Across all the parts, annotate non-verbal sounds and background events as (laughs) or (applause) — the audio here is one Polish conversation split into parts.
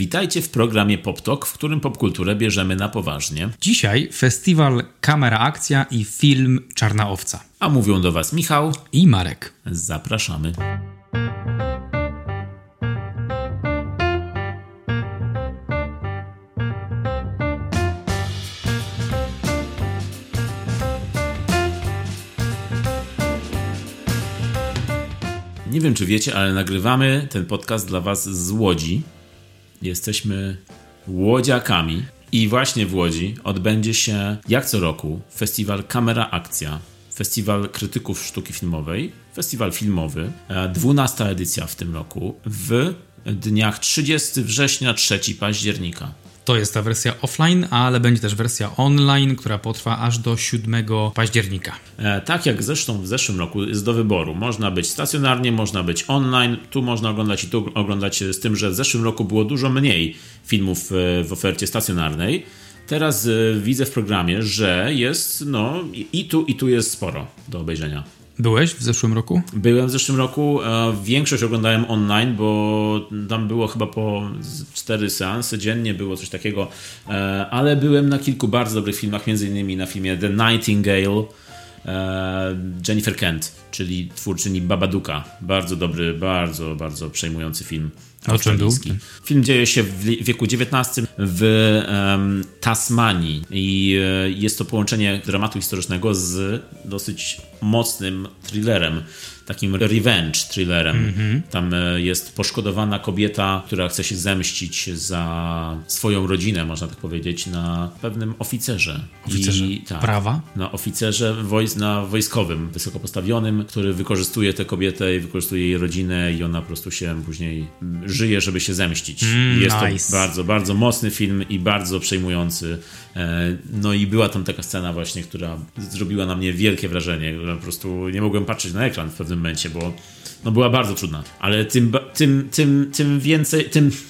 Witajcie w programie Pop Talk, w którym popkulturę bierzemy na poważnie. Dzisiaj festiwal Kamera Akcja i film Czarna Owca. A mówią do Was Michał i Marek. Zapraszamy. Nie wiem, czy wiecie, ale nagrywamy ten podcast dla Was z Łodzi. Jesteśmy łodziakami. I właśnie w Łodzi odbędzie się, jak co roku, festiwal Kamera Akcja, festiwal krytyków sztuki filmowej, festiwal filmowy, 12 edycja w tym roku, w dniach 30 września, 3 października. To jest ta wersja offline, ale będzie też wersja online, która potrwa aż do 7 października. E, tak jak zresztą w zeszłym roku jest do wyboru. Można być stacjonarnie, można być online. Tu można oglądać i tu oglądać z tym, że w zeszłym roku było dużo mniej filmów e, w ofercie stacjonarnej. Teraz e, widzę w programie, że jest no i tu i tu jest sporo do obejrzenia. Byłeś w zeszłym roku? Byłem w zeszłym roku. E, większość oglądałem online, bo tam było chyba po cztery seanse dziennie, było coś takiego. E, ale byłem na kilku bardzo dobrych filmach, między innymi na filmie The Nightingale. E, Jennifer Kent, czyli twórczyni Babaduka. Bardzo dobry, bardzo, bardzo przejmujący film. O czym był? Film dzieje się w wieku XIX w um, Tasmanii i jest to połączenie dramatu historycznego z dosyć mocnym thrillerem takim revenge thrillerem. Mm -hmm. Tam e, jest poszkodowana kobieta, która chce się zemścić za swoją rodzinę, można tak powiedzieć, na pewnym oficerze. Oficerze I, tak, prawa? Na oficerze wojs na wojskowym, wysoko postawionym, który wykorzystuje tę kobietę i wykorzystuje jej rodzinę i ona po prostu się później żyje, żeby się zemścić. Mm, jest nice. to bardzo, bardzo mocny film i bardzo przejmujący. E, no i była tam taka scena właśnie, która zrobiła na mnie wielkie wrażenie. Po prostu nie mogłem patrzeć na ekran w pewnym momencie, bo no była bardzo trudna. Ale tym, tym, tym, tym więcej, tym... (laughs)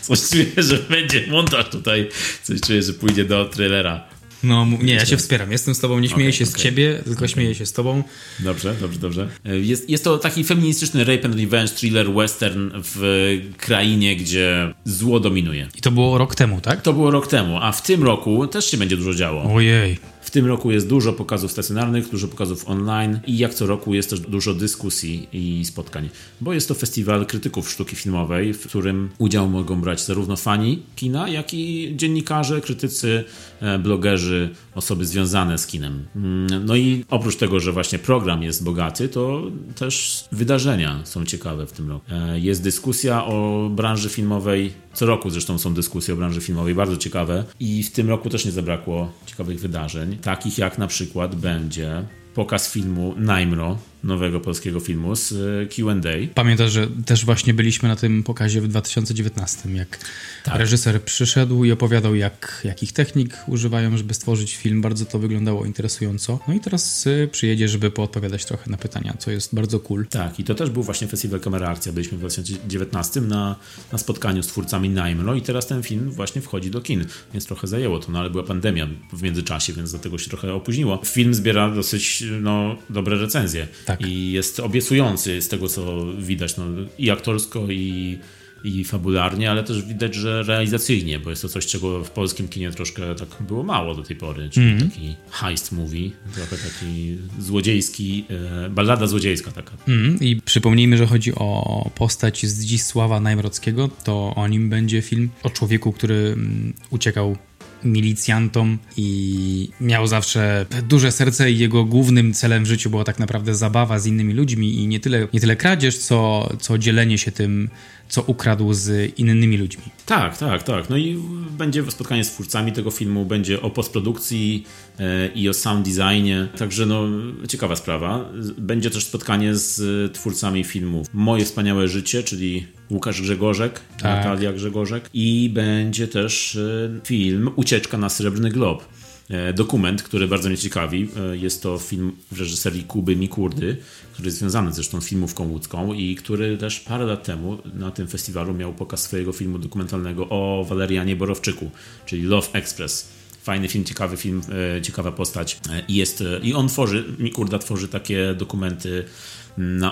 Coś czuję, że będzie montaż tutaj. Coś czuję, że pójdzie do trailera. No nie, ja się wspieram. Jestem z tobą, nie śmieję okay, się okay. z ciebie, tylko okay. śmieję się z tobą. Dobrze, dobrze, dobrze. Jest, jest to taki feministyczny rape and revenge thriller western w krainie, gdzie zło dominuje. I to było rok temu, tak? To było rok temu, a w tym roku też się będzie dużo działo. Ojej. W tym roku jest dużo pokazów stacjonarnych, dużo pokazów online i jak co roku jest też dużo dyskusji i spotkań, bo jest to festiwal krytyków sztuki filmowej, w którym udział mogą brać zarówno fani kina, jak i dziennikarze, krytycy, e, blogerzy, osoby związane z kinem. Mm, no i oprócz tego, że właśnie program jest bogaty, to też wydarzenia są ciekawe w tym roku. E, jest dyskusja o branży filmowej, co roku zresztą są dyskusje o branży filmowej, bardzo ciekawe. I w tym roku też nie zabrakło ciekawych wydarzeń takich jak na przykład będzie pokaz filmu Najmro, nowego polskiego filmu z e, QA. Pamiętasz, że też właśnie byliśmy na tym pokazie w 2019, jak tak. reżyser przyszedł i opowiadał, jak, jakich technik używają, żeby stworzyć film. Bardzo to wyglądało interesująco. No i teraz e, przyjedzie, żeby poodpowiadać trochę na pytania, co jest bardzo cool. Tak, i to też był właśnie festiwal Kamera Akcja. Byliśmy w 2019 na, na spotkaniu z twórcami Najmro i teraz ten film właśnie wchodzi do kin, więc trochę zajęło to, no ale była pandemia w międzyczasie, więc dlatego się trochę opóźniło. Film zbiera dosyć no, dobre recenzje. Tak. Tak. I jest obiecujący z tego, co widać, no, i aktorsko, i, i fabularnie, ale też widać, że realizacyjnie, bo jest to coś, czego w polskim kinie troszkę tak było mało do tej pory, czyli mm. taki heist movie, trochę taki złodziejski, e, ballada złodziejska taka. Mm. I przypomnijmy, że chodzi o postać Zdzisława Najmrockiego, to o nim będzie film o człowieku, który mm, uciekał milicjantom i miał zawsze duże serce i jego głównym celem w życiu była tak naprawdę zabawa z innymi ludźmi i nie tyle, nie tyle kradzież, co, co dzielenie się tym co ukradł z innymi ludźmi. Tak, tak, tak. No i będzie spotkanie z twórcami tego filmu, będzie o postprodukcji e, i o sound designie. Także no, ciekawa sprawa. Będzie też spotkanie z twórcami filmów Moje wspaniałe życie, czyli Łukasz Grzegorzek, tak. Natalia Grzegorzek i będzie też e, film Ucieczka na Srebrny Glob. E, dokument, który bardzo mnie ciekawi. E, jest to film w reżyserii Kuby Mikurdy, który jest związany zresztą z filmówką łódzką i który też parę lat temu na tym festiwalu miał pokaz swojego filmu dokumentalnego o Walerianie Borowczyku, czyli Love Express. Fajny film, ciekawy film, e, ciekawa postać i jest, i on tworzy, Mikurda tworzy takie dokumenty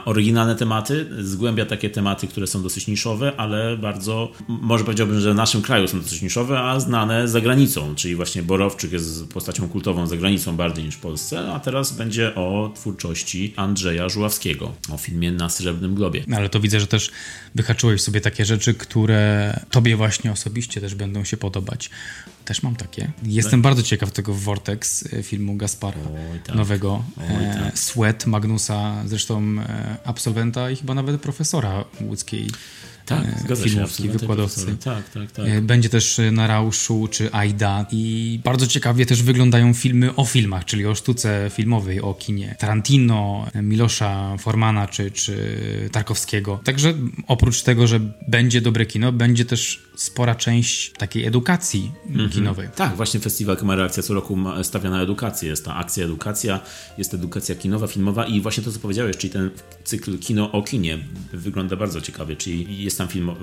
oryginalne tematy, zgłębia takie tematy, które są dosyć niszowe, ale bardzo, może powiedziałbym, że w naszym kraju są dosyć niszowe, a znane za granicą, czyli właśnie Borowczyk jest postacią kultową za granicą bardziej niż w Polsce, a teraz będzie o twórczości Andrzeja Żuławskiego, o filmie Na Srebrnym Globie. No, ale to widzę, że też wyhaczyłeś sobie takie rzeczy, które tobie właśnie osobiście też będą się podobać. Też mam takie. Jestem tak? bardzo ciekaw tego Vortex e, filmu Gaspara Oj, tak. nowego. Oj, e, tak. Sweat Magnusa, zresztą e, absolwenta i chyba nawet profesora łódzkiej tak, filmówki, wykładowcy. Tak, tak, tak. Będzie też na Rauszu czy Aida i bardzo ciekawie też wyglądają filmy o filmach, czyli o sztuce filmowej, o kinie. Tarantino, Milosza Formana czy, czy Tarkowskiego. Także oprócz tego, że będzie dobre kino, będzie też spora część takiej edukacji mm -hmm. Kinowej. Tak, właśnie festiwal Kamera Akcja co roku stawia na edukację. Jest ta akcja edukacja, jest edukacja kinowa, filmowa i właśnie to, co powiedziałeś, czyli ten cykl kino o kinie wygląda bardzo ciekawie, czyli jest tam film o,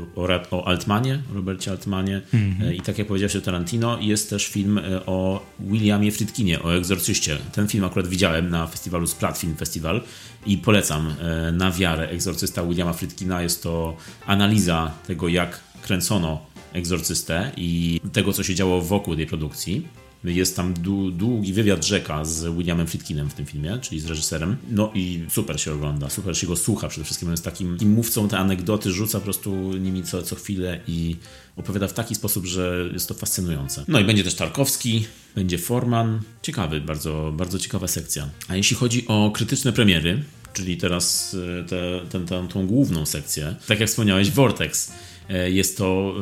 o Altmanie, Robercie Altmanie mm -hmm. i tak jak powiedziałeś o Tarantino, jest też film e, o Williamie Friedkinie, o Egzorcyście. Ten film akurat widziałem na festiwalu Splat Film Festival i polecam e, na wiarę Egzorcysta Williama Friedkina. Jest to analiza tego, jak kręcono Egzorcystę i tego, co się działo wokół tej produkcji. Jest tam długi wywiad rzeka z Williamem Friedkinem w tym filmie, czyli z reżyserem. No i super się ogląda, super się go słucha przede wszystkim. On jest takim, takim mówcą te anegdoty, rzuca po prostu nimi co, co chwilę i opowiada w taki sposób, że jest to fascynujące. No i będzie też Tarkowski, będzie Forman. Ciekawy, bardzo, bardzo ciekawa sekcja. A jeśli chodzi o krytyczne premiery, czyli teraz e, tę te, ten, tą główną sekcję, tak jak wspomniałeś, Vortex E, jest to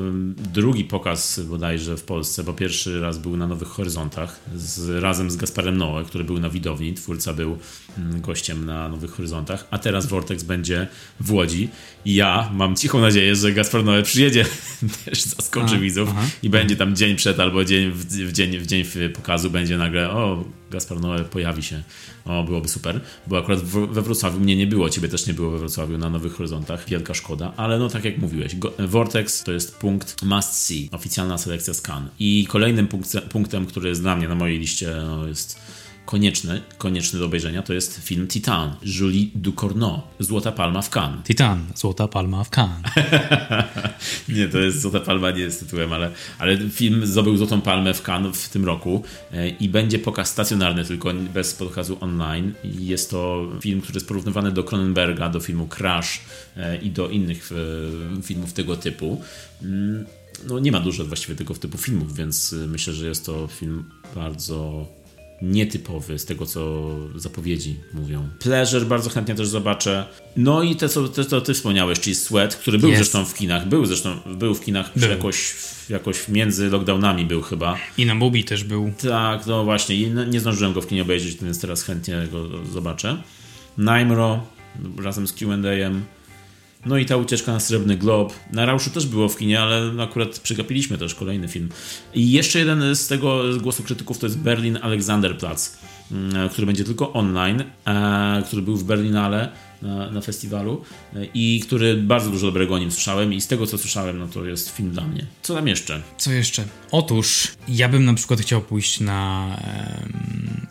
drugi pokaz bodajże w Polsce, bo pierwszy raz był na Nowych Horyzontach z, razem z Gasparem Noe, który był na widowni. Twórca był gościem na Nowych Horyzontach, a teraz Vortex będzie w Łodzi. I ja mam cichą nadzieję, że Gaspar Noe przyjedzie, (laughs) też zaskoczy a, widzów aha. i będzie tam dzień przed albo dzień w, w, dzień, w dzień pokazu będzie nagle o, Gaspar Noe pojawi się. O, byłoby super. Bo akurat we Wrocławiu mnie nie było, ciebie też nie było we Wrocławiu na Nowych Horyzontach. Wielka szkoda, ale no tak jak mówiłeś, Vortex to jest punkt must see, oficjalna selekcja scan. I kolejnym punktem, który jest dla mnie na mojej liście, no, jest konieczny, konieczny do obejrzenia, to jest film Titan, Julie Ducournau, Złota Palma w Cannes. Titan, Złota Palma w Cannes. (laughs) nie, to jest Złota Palma, nie jest tytułem, ale, ale film zdobył Złotą Palmę w Cannes w tym roku e, i będzie pokaz stacjonarny, tylko bez pokazu online. Jest to film, który jest porównywany do Cronenberga, do filmu Crash e, i do innych e, filmów tego typu. Mm, no nie ma dużo właściwie tego typu filmów, więc myślę, że jest to film bardzo nietypowy z tego, co zapowiedzi mówią. Pleasure bardzo chętnie też zobaczę. No i te, co, te, co ty wspomniałeś, czyli Sweat, który był zresztą w kinach. Był zresztą był w kinach był. jakoś, jakoś między lockdownami był chyba. I na Mubi też był. Tak, no właśnie. I nie zdążyłem go w kinie obejrzeć, więc teraz chętnie go zobaczę. Naimro razem z Q&A'em. No i ta ucieczka na Srebrny Glob. Na Rauszu też było w kinie, ale akurat przegapiliśmy też kolejny film. I jeszcze jeden z tego głosu krytyków to jest Berlin Alexanderplatz, mm, który będzie tylko online, e, który był w Berlinale na, na festiwalu e, i który bardzo dużo dobrego o nim słyszałem i z tego co słyszałem, no to jest film dla mnie. Co tam jeszcze? Co jeszcze? Otóż ja bym na przykład chciał pójść na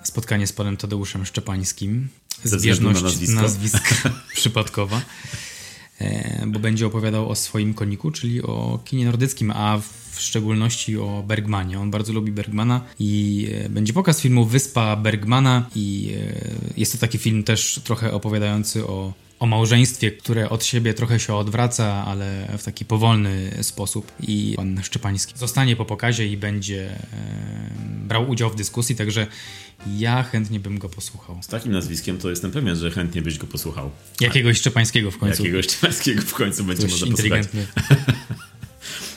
spotkanie z panem Tadeuszem Szczepańskim. Zbieżność nazwisko. nazwiska (laughs) przypadkowa. E, bo będzie opowiadał o swoim koniku, czyli o kinie nordyckim, a w szczególności o Bergmanie. On bardzo lubi Bergmana i e, będzie pokaz filmu Wyspa Bergmana i e, jest to taki film też trochę opowiadający o o małżeństwie, które od siebie trochę się odwraca, ale w taki powolny sposób. I pan Szczepański zostanie po pokazie i będzie brał udział w dyskusji, także ja chętnie bym go posłuchał. Z takim nazwiskiem to jestem pewien, że chętnie byś go posłuchał. Jakiegoś Szczepańskiego w końcu. Jakiegoś Szczepańskiego w końcu będzie można posłuchać. (laughs)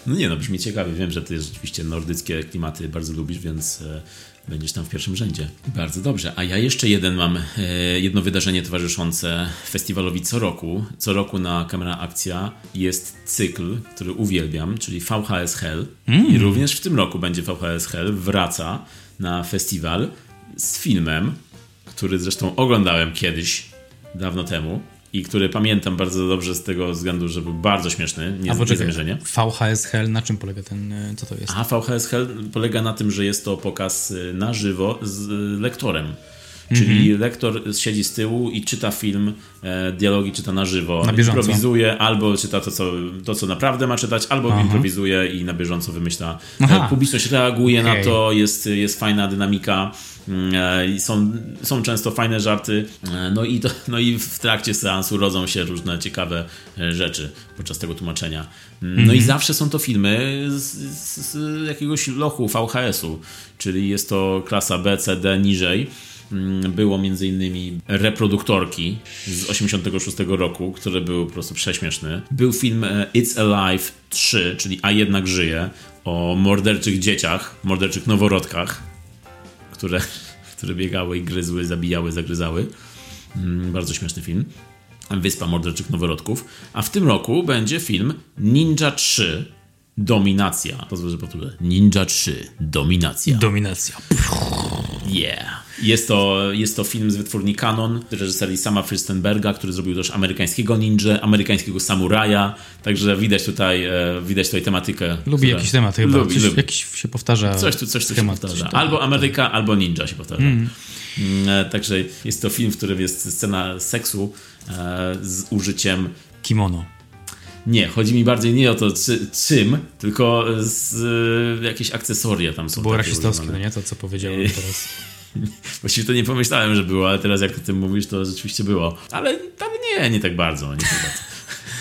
No nie no, brzmi ciekawie. Wiem, że ty rzeczywiście nordyckie klimaty bardzo lubisz, więc e, będziesz tam w pierwszym rzędzie. Bardzo dobrze. A ja jeszcze jeden mam, e, jedno wydarzenie towarzyszące festiwalowi co roku. Co roku na Kamera Akcja jest cykl, który uwielbiam, czyli VHS Hell. Mm. I również w tym roku będzie VHS Hell. Wraca na festiwal z filmem, który zresztą oglądałem kiedyś, dawno temu i który pamiętam bardzo dobrze z tego względu, że był bardzo śmieszny, nie, A zamierzenie. VHS Hell, na czym polega ten, e, co to jest? A VHS Hell polega na tym, że jest to pokaz e, na żywo z lektorem. Czyli lektor siedzi z tyłu i czyta film, e, dialogi czyta na żywo. Na bieżąco. Improwizuje, albo czyta to co, to, co naprawdę ma czytać, albo Aha. improwizuje i na bieżąco wymyśla. Aha. E, Publiczność reaguje na Okej. to, jest, jest fajna dynamika. E, I są, są często fajne żarty. E, No i, to, no i w trakcie seansu rodzą się różne ciekawe e, rzeczy podczas tego tłumaczenia. Mm, No Mhm. i zawsze są to filmy z, z, z jakiegoś lochu VHS-u, czyli jest to klasa B, C, D niżej. Mm, Było między innymi reproduktorki z 86 roku, które były po prostu prześmieszne. Był film It's Alive 3, czyli A jednak żyje, o morderczych dzieciach, morderczych noworodkach, które, które biegały i gryzły, zabijały, zagryzały. Mm, Bardzo śmieszny film. Wyspa morderczych noworodków. A w tym roku będzie film Ninja 3 Dominacja. Pozwól, że powtórzę. Ninja 3 Dominacja. Dominacja. Yeah. Jest to, jest to film z wytwórni Canon, reżyserii Sama Fürstenberga, który zrobił też amerykańskiego ninja, amerykańskiego samuraja, także widać tutaj, e, widać tutaj tematykę. Lubi która- jakiś temat chyba. Lubi, coś, lubi. Jakiś się powtarza. Coś tu, coś tu się schemat. powtarza. Albo Ameryka, albo ninja się powtarza. Mm, e, Także jest to film, w którym jest scena seksu e, z użyciem Kimono. Nie, chodzi mi bardziej nie o to czy, czym, tylko z e, jakieś akcesoria tam są. Było takie rasistowskie, no nie? To, co powiedziałem Ej. teraz. (laughs) Właściwie to nie pomyślałem, że było, ale teraz jak o tym mówisz, to rzeczywiście było. Ale tam nie, nie tak bardzo. Nie tak bardzo.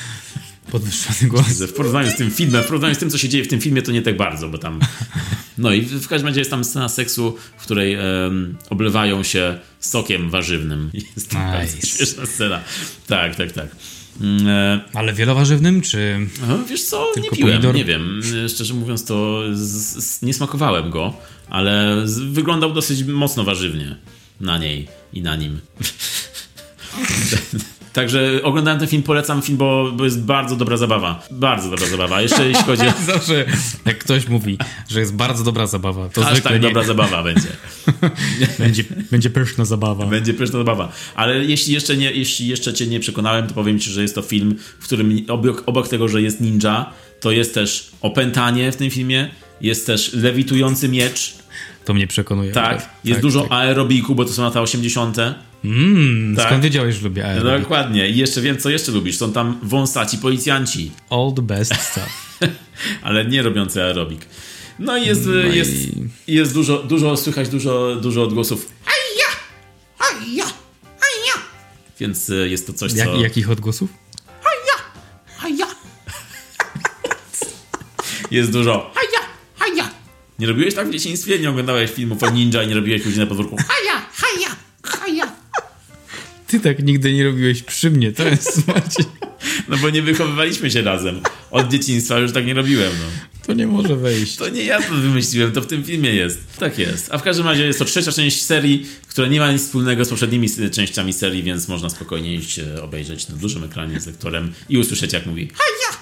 (laughs) Podwyższony głos. W porównaniu z tym filmem, w porównaniu z tym, co się dzieje w tym filmie, to nie tak bardzo, bo tam... (laughs) No i w każdym razie jest tam scena seksu, w której em, oblewają się sokiem warzywnym. Jest to Nice. bardzo śmieszna scena. Tak, tak, tak. Mm, e, Ale wielowarzywnym, czy... wiesz co, nie Tylko piłem, pomidor? nie wiem. Szczerze mówiąc, to z, z, nie smakowałem go, ale z, wyglądał dosyć mocno warzywnie na niej i na nim. (laughs) Także oglądałem ten film, polecam film, bo, bo jest bardzo dobra zabawa. Bardzo dobra zabawa. Jeszcze jeśli chodzi o... (laughs) Zawsze jak ktoś mówi, że jest bardzo dobra zabawa, to Aż tak nie, dobra zabawa będzie. (laughs) będzie, będzie pyszna zabawa. Będzie pyszna zabawa. Ale jeśli jeszcze, nie, jeśli jeszcze cię nie przekonałem, to powiem ci, że jest to film, w którym obok, obok tego, że jest ninja, to jest też opętanie w tym filmie, jest też lewitujący miecz, To mnie przekonuje. tak, akurat. jest Tak, dużo tak. aerobiku, bo to są lata 80. Mm, tak. Skąd wiedziałeś, że lubię No, aerobik? dokładnie. I jeszcze wiem, co jeszcze lubisz. Są tam wąsaci policjanci, All the best stuff. (laughs) ale nie robiący aerobik. No i jest, No i- jest, jest dużo, dużo, słychać dużo, dużo odgłosów. Aja! Aja! Aja! Więc y, jest to coś, co... Jak, jakich odgłosów? Haja! Haja! (laughs) Jest dużo. Nie robiłeś tak w dzieciństwie? Nie oglądałeś filmów o ninja i nie robiłeś ludzi na podwórku? Haja! Haja! Haja! Ty tak nigdy nie robiłeś przy mnie, to jest (laughs) Maciej. No bo nie wychowywaliśmy się razem. Od dzieciństwa już tak nie robiłem, no. To nie może wejść. To nie ja to wymyśliłem, to w tym filmie jest. Tak jest. A w każdym razie jest to trzecia część serii, która nie ma nic wspólnego z poprzednimi częściami serii, więc można spokojnie iść e, obejrzeć na dużym ekranie z lektorem i usłyszeć jak mówi Haja!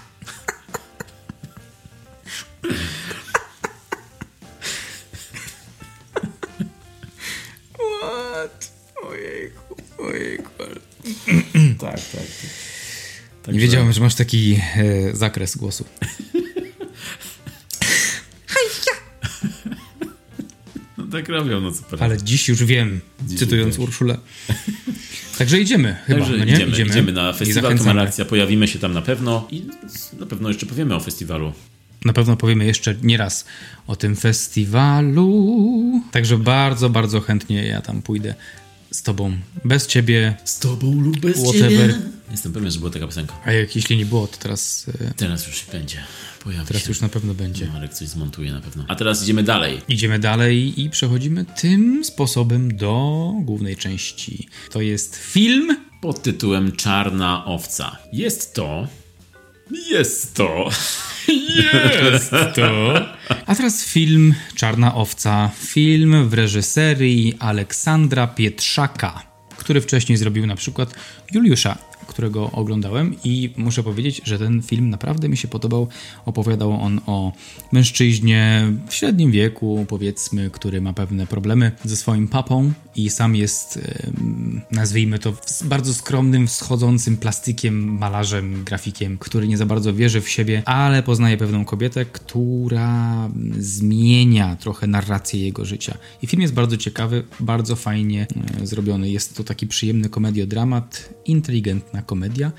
Tak, tak. tak. Nie wiedziałem, że masz taki e, zakres głosu. No tak robią, no co poradzę. Ale dziś już wiem, cytując wiesz. Urszulę. Także idziemy chyba, Także no nie? idziemy, idziemy, na I festiwal zachęcamy. Kamaracja, pojawimy się tam na pewno i na pewno jeszcze powiemy o festiwalu. Na pewno powiemy jeszcze nie raz o tym festiwalu. Także bardzo, bardzo chętnie ja tam pójdę z tobą. Bez ciebie. Z tobą lub bez Whatever. ciebie. Jestem pewien, że była taka piosenka. A jak jeśli nie było, to teraz, e, Teraz już będzie. Pojawi teraz się. już na pewno będzie. Marek coś zmontuje na pewno. A teraz idziemy dalej. Idziemy dalej i przechodzimy tym sposobem do głównej części. To jest film. Pod tytułem Czarna Owca. Jest to... Jest to... Jest to. A teraz film Czarna Owca. Film w reżyserii Aleksandra Pietrzaka, który wcześniej zrobił na przykład Juliusza którego oglądałem i muszę powiedzieć, że ten film naprawdę mi się podobał. Opowiadał on o mężczyźnie w średnim wieku, powiedzmy, który ma pewne problemy ze swoim papą i sam jest, nazwijmy to, bardzo skromnym, wschodzącym plastykiem, malarzem, grafikiem, który nie za bardzo wierzy w siebie, ale poznaje pewną kobietę, która zmienia trochę narrację jego życia. I film jest bardzo ciekawy, bardzo fajnie e, zrobiony. Jest to taki przyjemny komediodramat, inteligentna komedia.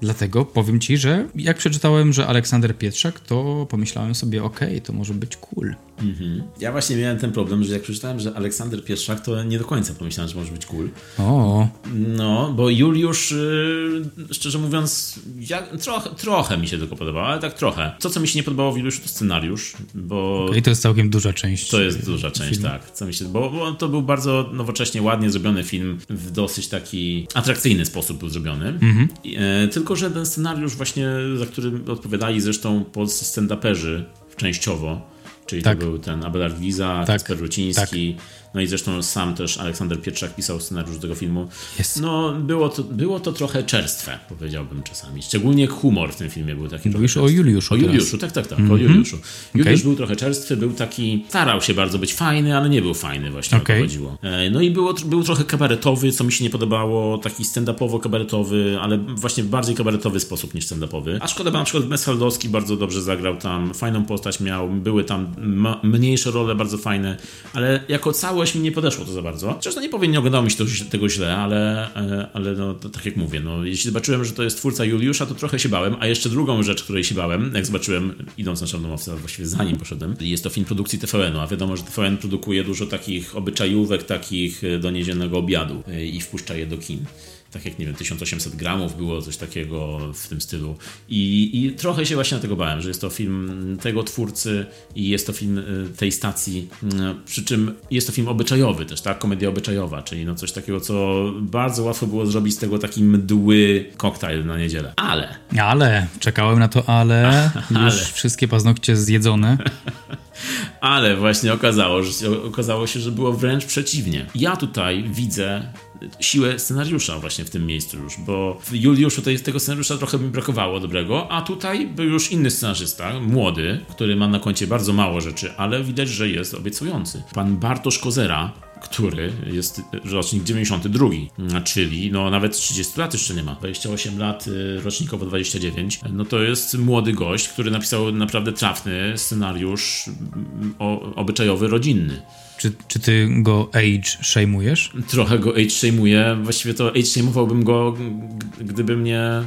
Dlatego powiem ci, że jak przeczytałem, że Aleksander Pietrzak, to pomyślałem sobie, okej, okay, to może być cool. Mhm. Ja właśnie miałem ten problem, że jak przeczytałem, że Aleksander Pietrzak, to nie do końca pomyślałem, że może być cool. O. No, bo Juliusz, yy, szczerze mówiąc, ja, trochę, trochę mi się tylko podobało, ale tak trochę. To, co mi się nie podobało w Juliuszu, to scenariusz, bo... Okay, to jest całkiem duża część. To jest duża część, filmu. tak. Co mi się, bo, bo to był bardzo nowocześnie, ładnie zrobiony film, w dosyć taki atrakcyjny sposób był zrobiony. Mhm. Yy, tylko, że ten scenariusz właśnie, za który odpowiadali zresztą polscy stand-uperzy częściowo, czyli tak. to był ten Abelard Giza, tak. Kasper Ruciński, tak. No i zresztą sam też Aleksander Pietrzak pisał scenariusz tego filmu. Yes. No było to, było to trochę czerstwe, powiedziałbym czasami. Szczególnie humor w tym filmie był taki Mówisz o Juliuszu O Juliuszu, tak, tak, tak, mm -hmm. o mhm. Juliuszu. Juliusz okay. był trochę czerstwy, był taki, starał się bardzo być fajny, ale nie był fajny właśnie, okay. o to chodziło. E, no i było, był trochę kabaretowy, co mi się nie podobało, taki stand-upowo-kabaretowy, ale właśnie w bardziej kabaretowy sposób niż stand-upowy. A szkoda, bo na przykład Meshaldowski bardzo dobrze zagrał tam, fajną postać miał, były tam mniejsze role bardzo fajne, ale jako cały całość mi nie podeszło to za bardzo. Zresztą nie powiem, nie oglądało mi się to, tego źle, ale, e, ale no, tak jak mówię, no, jeśli zobaczyłem, że to jest twórca Juliusza, to trochę się bałem. A jeszcze drugą rzecz, której się bałem, jak zobaczyłem, idąc na Czarną Owcę, właściwie zanim poszedłem, jest to film produkcji TVN-u, a wiadomo, że TVN produkuje dużo takich obyczajówek, takich e, do niedzielnego obiadu e, i wpuszcza je do kin tak jak nie wiem, 1800 gramów było coś takiego w tym stylu. I, I, trochę się właśnie na tego bałem, że jest to film tego twórcy i jest to film y, tej stacji, y, przy czym jest to film obyczajowy też, tak? Komedia obyczajowa, czyli no coś takiego, co bardzo łatwo było zrobić z tego taki mdły koktajl na niedzielę. Ale. Ale, czekałem na to ale, (laughs) ale. już wszystkie paznokcie zjedzone. (laughs) ale właśnie okazało, że, okazało się, że było wręcz przeciwnie. Ja tutaj widzę siłę scenariusza właśnie w tym miejscu już, bo w Juliuszu tego scenariusza trochę mi brakowało dobrego, a tutaj był już inny scenarzysta, młody, który ma na koncie bardzo mało rzeczy, ale widać, że jest obiecujący. Pan Bartosz Kozera, który jest rocznik 92, czyli no nawet 30 lat jeszcze nie ma. 28 lat, y, rocznikowo 29. No to jest młody gość, który napisał naprawdę trafny scenariusz obyczajowy, rodzinny. Czy, czy ty go age shame'ujesz? Trochę go age shame'uję. Właściwie to age shame'owałbym go, gdyby mnie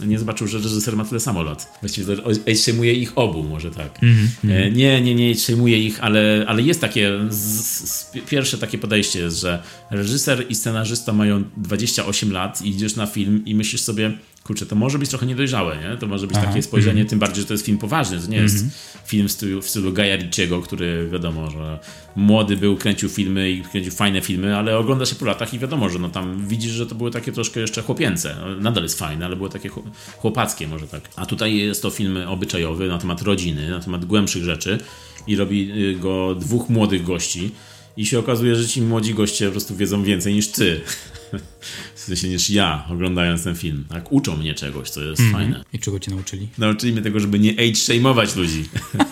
nie zobaczył, że reżyser ma tyle samo lat. Właściwie to age shame'uje ich obu, może tak. Mm -hmm. Nie, nie, nie age shame'uje ich, ale, ale jest takie, z, z, pierwsze takie podejście jest, że reżyser i scenarzysta mają 28 lat i idziesz na film i myślisz sobie, kurczę, to może być trochę niedojrzałe, nie? To może być Aha. takie spojrzenie, mm -hmm. tym bardziej, że to jest film poważny, to nie mm -hmm. Film w stylu, w stylu Gaja Ricciego, który wiadomo, że młody był, kręcił filmy i kręcił fajne filmy, ale ogląda się po latach i wiadomo, że no tam widzisz, że to były takie troszkę jeszcze chłopięce. Nadal jest fajne, ale było takie chłopackie może tak. A tutaj jest to film obyczajowy na temat rodziny, na temat głębszych rzeczy i robi y, go dwóch młodych gości i się okazuje, że ci młodzi goście po prostu wiedzą więcej niż ty. (laughs) W sensie niż ja, oglądając ten film. Tak, uczą mnie czegoś, co jest mm -hmm. fajne. I czego cię nauczyli? Nauczyli mnie tego, żeby nie age-shame'ować ludzi. (laughs)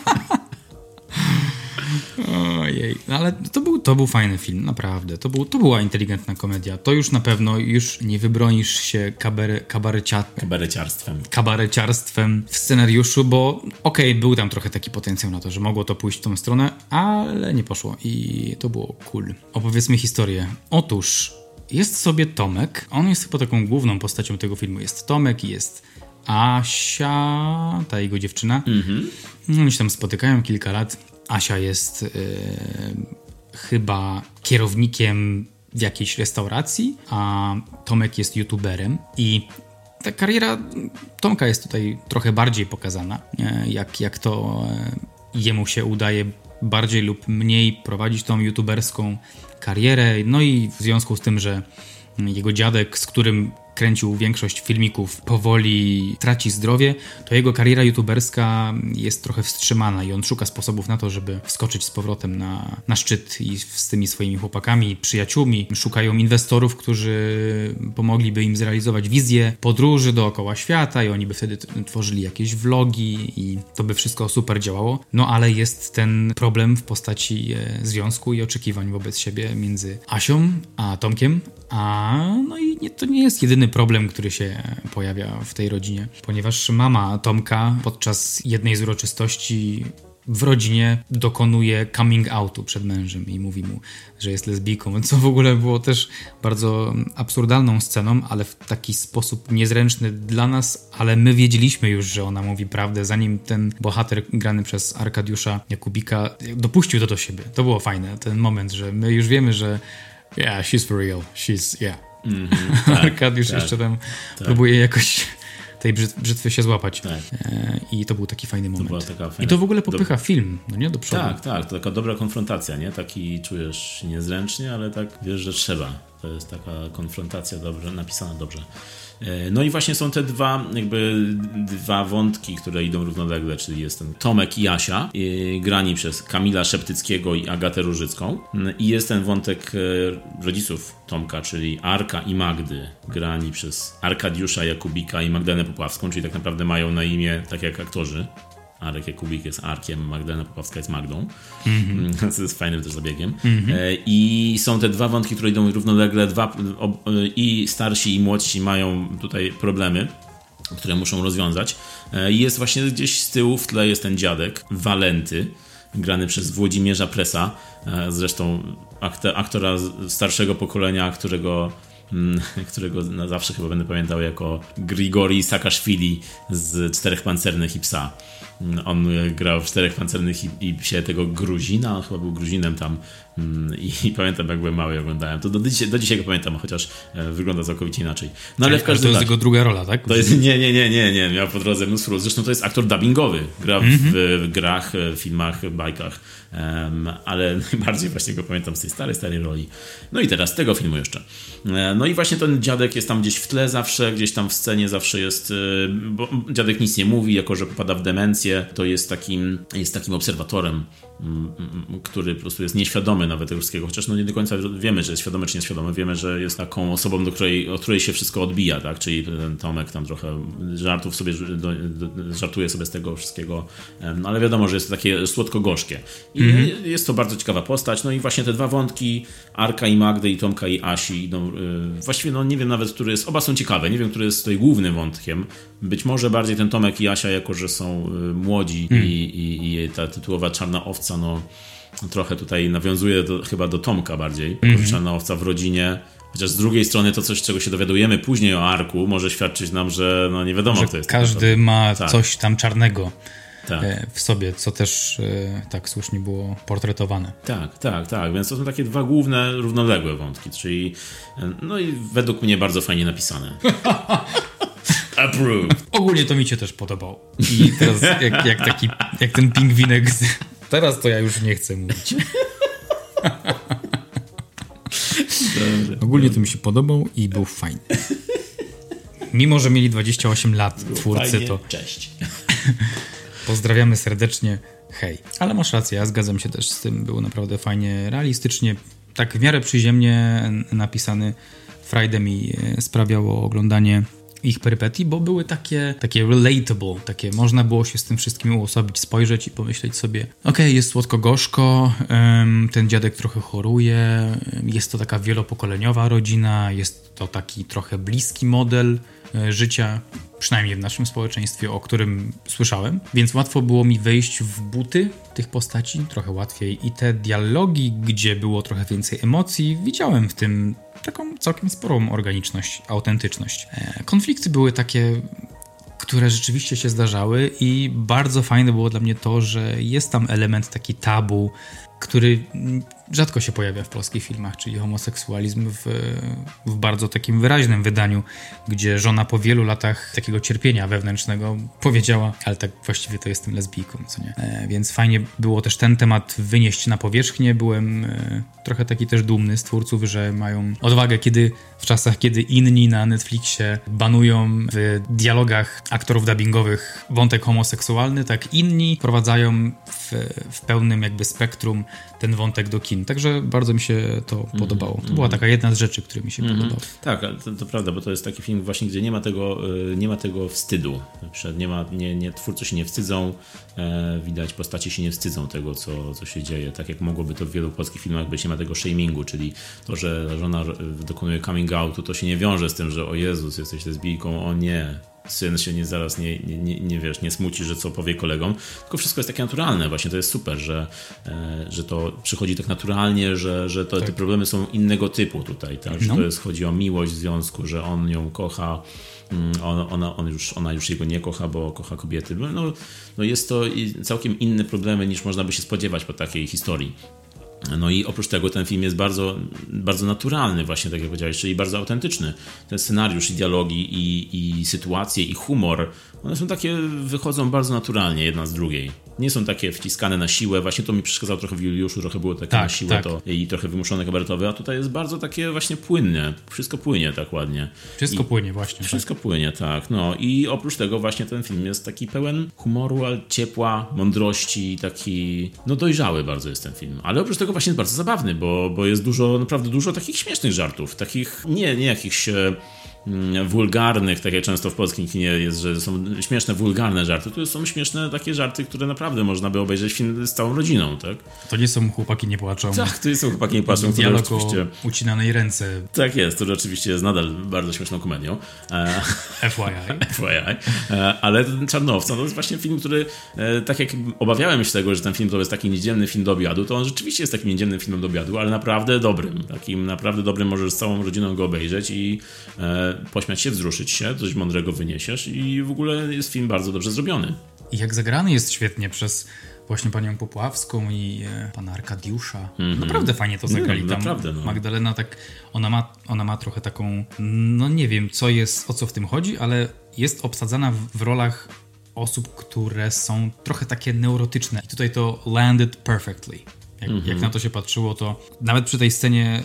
Ojej, no ale to był, to był fajny film, naprawdę. To, był, to była inteligentna komedia. To już na pewno już nie wybronisz się kabare, kabarecia... kabareciarstwem. kabareciarstwem w scenariuszu, bo okej, okay, był tam trochę taki potencjał na to, że mogło to pójść w tą stronę, ale nie poszło i to było cool. Opowiedzmy historię. Otóż jest sobie Tomek, on jest chyba taką główną postacią tego filmu. Jest Tomek jest Asia, ta jego dziewczyna. Mhm. Oni się tam spotykają kilka lat. Asia jest yy, chyba kierownikiem w jakiejś restauracji, a Tomek jest youtuberem i ta kariera Tomka jest tutaj trochę bardziej pokazana, jak, jak to e, jemu się udaje bardziej lub mniej prowadzić tą youtuberską karierę. No i w związku z tym, że jego dziadek, z którym kręcił większość filmików, powoli traci zdrowie, to jego kariera youtuberska jest trochę wstrzymana i on szuka sposobów na to, żeby wskoczyć z powrotem na, na szczyt i z tymi swoimi chłopakami, przyjaciółmi. Szukają inwestorów, którzy pomogliby im zrealizować wizję podróży dookoła świata i oni by wtedy tworzyli jakieś vlogi i to by wszystko super działało. No ale jest ten problem w postaci e, związku i oczekiwań wobec siebie między Asią a Tomkiem, a no i nie, to nie jest jedyny problem, który się pojawia w tej rodzinie, ponieważ mama Tomka podczas jednej z uroczystości w rodzinie dokonuje coming outu przed mężem i mówi mu, że jest lesbijką, co w ogóle było też bardzo absurdalną sceną, ale w taki sposób niezręczny dla nas, ale my wiedzieliśmy już, że ona mówi prawdę, zanim ten bohater grany przez Arkadiusza Jakubika dopuścił to do siebie. To było fajne, ten moment, że my już wiemy, że yeah, she's for real, she's, yeah. Mm -hmm, (laughs) tak, Arkadiusz tak, jeszcze tam tak. próbuje jakoś tej brzytwy się złapać. Tak. E, I to był taki fajny moment. To fajna... I to w ogóle popycha do... film, no nie? Do przodu. Tak, tak. To taka dobra konfrontacja, nie? Taki czujesz niezręcznie, ale tak wiesz, że trzeba. To jest taka konfrontacja dobrze, napisana dobrze. E, no i właśnie są te dwa, jakby dwa wątki, które idą równolegle, czyli jest ten Tomek i Asia, e, grani przez Kamila Szeptyckiego i Agatę Różycką. I jest ten wątek e, rodziców Tomka, czyli Arka i Magdy, grani przez Arkadiusza Jakubika i Magdalenę Popławską, czyli tak naprawdę mają na imię tak jak aktorzy. Arek Jakubik jest Arkiem, Magdalena Popowska jest Magdą, mm -hmm. co jest fajnym też zabiegiem. Mm -hmm. I są te dwa wątki, które idą równolegle, dwa, i starsi i młodsi mają tutaj problemy, które muszą rozwiązać. E, I jest właśnie gdzieś z tyłu w tle jest ten dziadek, Walenty, grany przez Włodzimierza Presa, e, zresztą aktora starszego pokolenia, którego mm, (laughs) którego na zawsze chyba będę pamiętał jako Grigori Sakaszwili z Czterech Pancernych i Psa. On grał w Czterech Pancernych i, i się tego Gruzina, on chyba był Gruzinem tam i, i, pamiętam jak byłem mały oglądałem. To do, dzisiaj, do dzisiaj go pamiętam, chociaż e, wygląda całkowicie inaczej. No ale w każdym razie... To jest jego druga rola, tak? To jest, nie, nie, nie, nie, nie, miał po drodze mnóstwo Zresztą to jest aktor dubbingowy. Gra w, mm -hmm. w, grach, w filmach, bajkach, um, ale (laughs) najbardziej właśnie go pamiętam z tej starej, starej roli. No i teraz tego filmu jeszcze. E, no i właśnie ten dziadek jest tam gdzieś w tle zawsze, gdzieś tam w scenie zawsze jest, e, bo dziadek nic nie mówi, jako że popada w demencję to jest takim, jest takim obserwatorem, mm, mm, który po prostu jest nieświadomy nawet tego wszystkiego, chociaż no nie do końca wiemy, że jest świadomy czy nieświadomy, wiemy, że jest taką osobą, do której, od której się wszystko odbija, tak, czyli ten Tomek tam trochę żartów sobie, do, do, żartuje sobie z tego wszystkiego, no ale wiadomo, że jest to takie słodko-gorzkie. I mm -hmm. jest to bardzo ciekawa postać, no i właśnie te dwa wątki, Arka i Magdy i Tomka i Asi, no, właściwie no nie wiem nawet, który jest, oba są ciekawe, nie wiem, który jest tutaj głównym wątkiem, być może bardziej ten Tomek i Asia, jako że są y, młodzi mm. i, i, i, ta tytułowa czarna owca, no trochę tutaj nawiązuje do, chyba do Tomka bardziej, mm czarna owca w rodzinie. Chociaż z drugiej strony to coś, czego się dowiadujemy później o Arku, może świadczyć nam, że no nie wiadomo, że kto jest. Każdy ma tak. coś tam czarnego tak. E, w sobie, co też e, tak słusznie było portretowane. Tak, tak, tak. Więc to są takie dwa główne, równoległe wątki, czyli e, no i według mnie bardzo fajnie napisane. (laughs) Approved. Ogólnie to mi się też podobał. I teraz jak, jak taki, jak ten pingwinek z... Teraz to ja już nie chcę mówić. Dobrze. Ogólnie to mi się podobał i był fajny. Mimo, że mieli 28 lat twórcy, fajnie. to... Cześć. Pozdrawiamy serdecznie. Hej. Ale masz rację, ja zgadzam się też z tym. Było naprawdę fajnie, realistycznie, tak w miarę przyziemnie napisany. Friday mi e, sprawiało oglądanie ich perypetii, bo były takie, takie relatable, takie można było się z tym wszystkim uosobić, spojrzeć i pomyśleć sobie, okej, okay, jest słodko-gorzko, ten dziadek trochę choruje, jest to taka wielopokoleniowa rodzina, jest to taki trochę bliski model e, życia, przynajmniej w naszym społeczeństwie, o którym słyszałem, więc łatwo było mi wejść w buty tych postaci, trochę łatwiej. I te dialogi, gdzie było trochę więcej emocji, widziałem w tym taką całkiem sporą organiczność, autentyczność. E, konflikty były takie które rzeczywiście się zdarzały i bardzo fajne było dla mnie to, że jest tam element taki tabu, który rzadko się pojawia w polskich filmach, czyli homoseksualizm w, w bardzo takim wyraźnym wydaniu, gdzie żona po wielu latach takiego cierpienia wewnętrznego powiedziała, ale tak właściwie to jestem lesbijką, co nie? E, więc fajnie było też ten temat wynieść na powierzchnię. Byłem e, trochę taki też dumny z twórców, że mają odwagę, kiedy w czasach, kiedy inni na Netflixie banują w dialogach aktorów dubbingowych wątek homoseksualny, tak inni prowadzają w, w pełnym jakby spektrum ten wątek do kin. Także bardzo mi się to -hmm, podobało. To mm była taka jedna z rzeczy, które mi się mm podobały. Tak, to, to, prawda, bo to jest taki film właśnie, gdzie nie ma tego, e, nie ma tego wstydu. Nie ma, nie, nie, twórcy się nie wstydzą, e, widać postacie się nie wstydzą tego, co, co się dzieje. Tak jak mogłoby to w wielu polskich filmach być, nie ma tego shamingu, czyli to, że żona dokonuje coming outu, to się nie wiąże z tym, że o Jezus, jesteś lesbijką, o nie, syn się nie zaraz nie, nie, nie, nie, wiesz, nie smuci, że co powie kolegom, tylko wszystko jest takie naturalne. Właśnie to jest super, że, e, że to przychodzi tak naturalnie, że, że to, tak. te problemy są innego typu tutaj, tak? Że no. to jest, chodzi o miłość w związku, że on ją kocha, mm, on, ona, on już, ona już jego nie kocha, bo kocha kobiety. No, no jest to całkiem inne problemy niż można by się spodziewać po takiej historii. No i oprócz tego ten film jest bardzo, bardzo naturalny, właśnie tak jak powiedziałeś, czyli bardzo autentyczny. Ten scenariusz i dialogi i, i sytuacje i humor, one są takie, wychodzą bardzo naturalnie jedna z drugiej nie są takie wciskane na siłę. Właśnie to mi przeszkadzało trochę w Juliuszu, trochę było takie tak, na siłę tak. to i trochę wymuszone kabaretowe, a tutaj jest bardzo takie właśnie płynne. Wszystko płynie tak ładnie. Wszystko I płynie właśnie. Wszystko tak. płynie, tak. No i oprócz tego właśnie ten film jest taki pełen humoru, ale ciepła, mądrości, taki no dojrzały bardzo jest ten film. Ale oprócz tego właśnie jest bardzo zabawny, bo, bo jest dużo, naprawdę dużo takich śmiesznych żartów, takich nie, nie jakichś Mm, wulgarnych, tak jak często w polskim kinie jest, że są śmieszne, wulgarne żarty. Tu są śmieszne takie żarty, które naprawdę można by obejrzeć film z całą rodziną, tak? To nie są chłopaki nie płaczą. Tak, to nie są chłopaki nie płaczą. Dialog oczywiście... ucinanej ręce. Tak jest, to oczywiście jest nadal bardzo śmieszną komedią. E, (laughs) FYI. FYI. E, ale Czarnowca to jest właśnie film, który e, tak jak obawiałem się tego, że ten film to jest taki niedzielny film do obiadu, to on rzeczywiście jest takim niedzielnym filmem do obiadu, ale naprawdę dobrym. Takim naprawdę dobrym, możesz z całą rodziną go obejrzeć i pośmiać się, wzruszyć się, coś mądrego wyniesiesz i w ogóle jest film bardzo dobrze zrobiony. I jak zagrany jest świetnie przez właśnie panią Popławską i e, pana Arkadiusza. Mm -hmm. Naprawdę fajnie to zagrali. Tam naprawdę, no. Magdalena tak, ona ma, ona ma trochę taką, no nie wiem co jest, o co w tym chodzi, ale jest obsadzana w, w rolach osób, które są trochę takie neurotyczne. I tutaj to landed perfectly. Jak, mm -hmm. jak na to się patrzyło, to nawet przy tej scenie,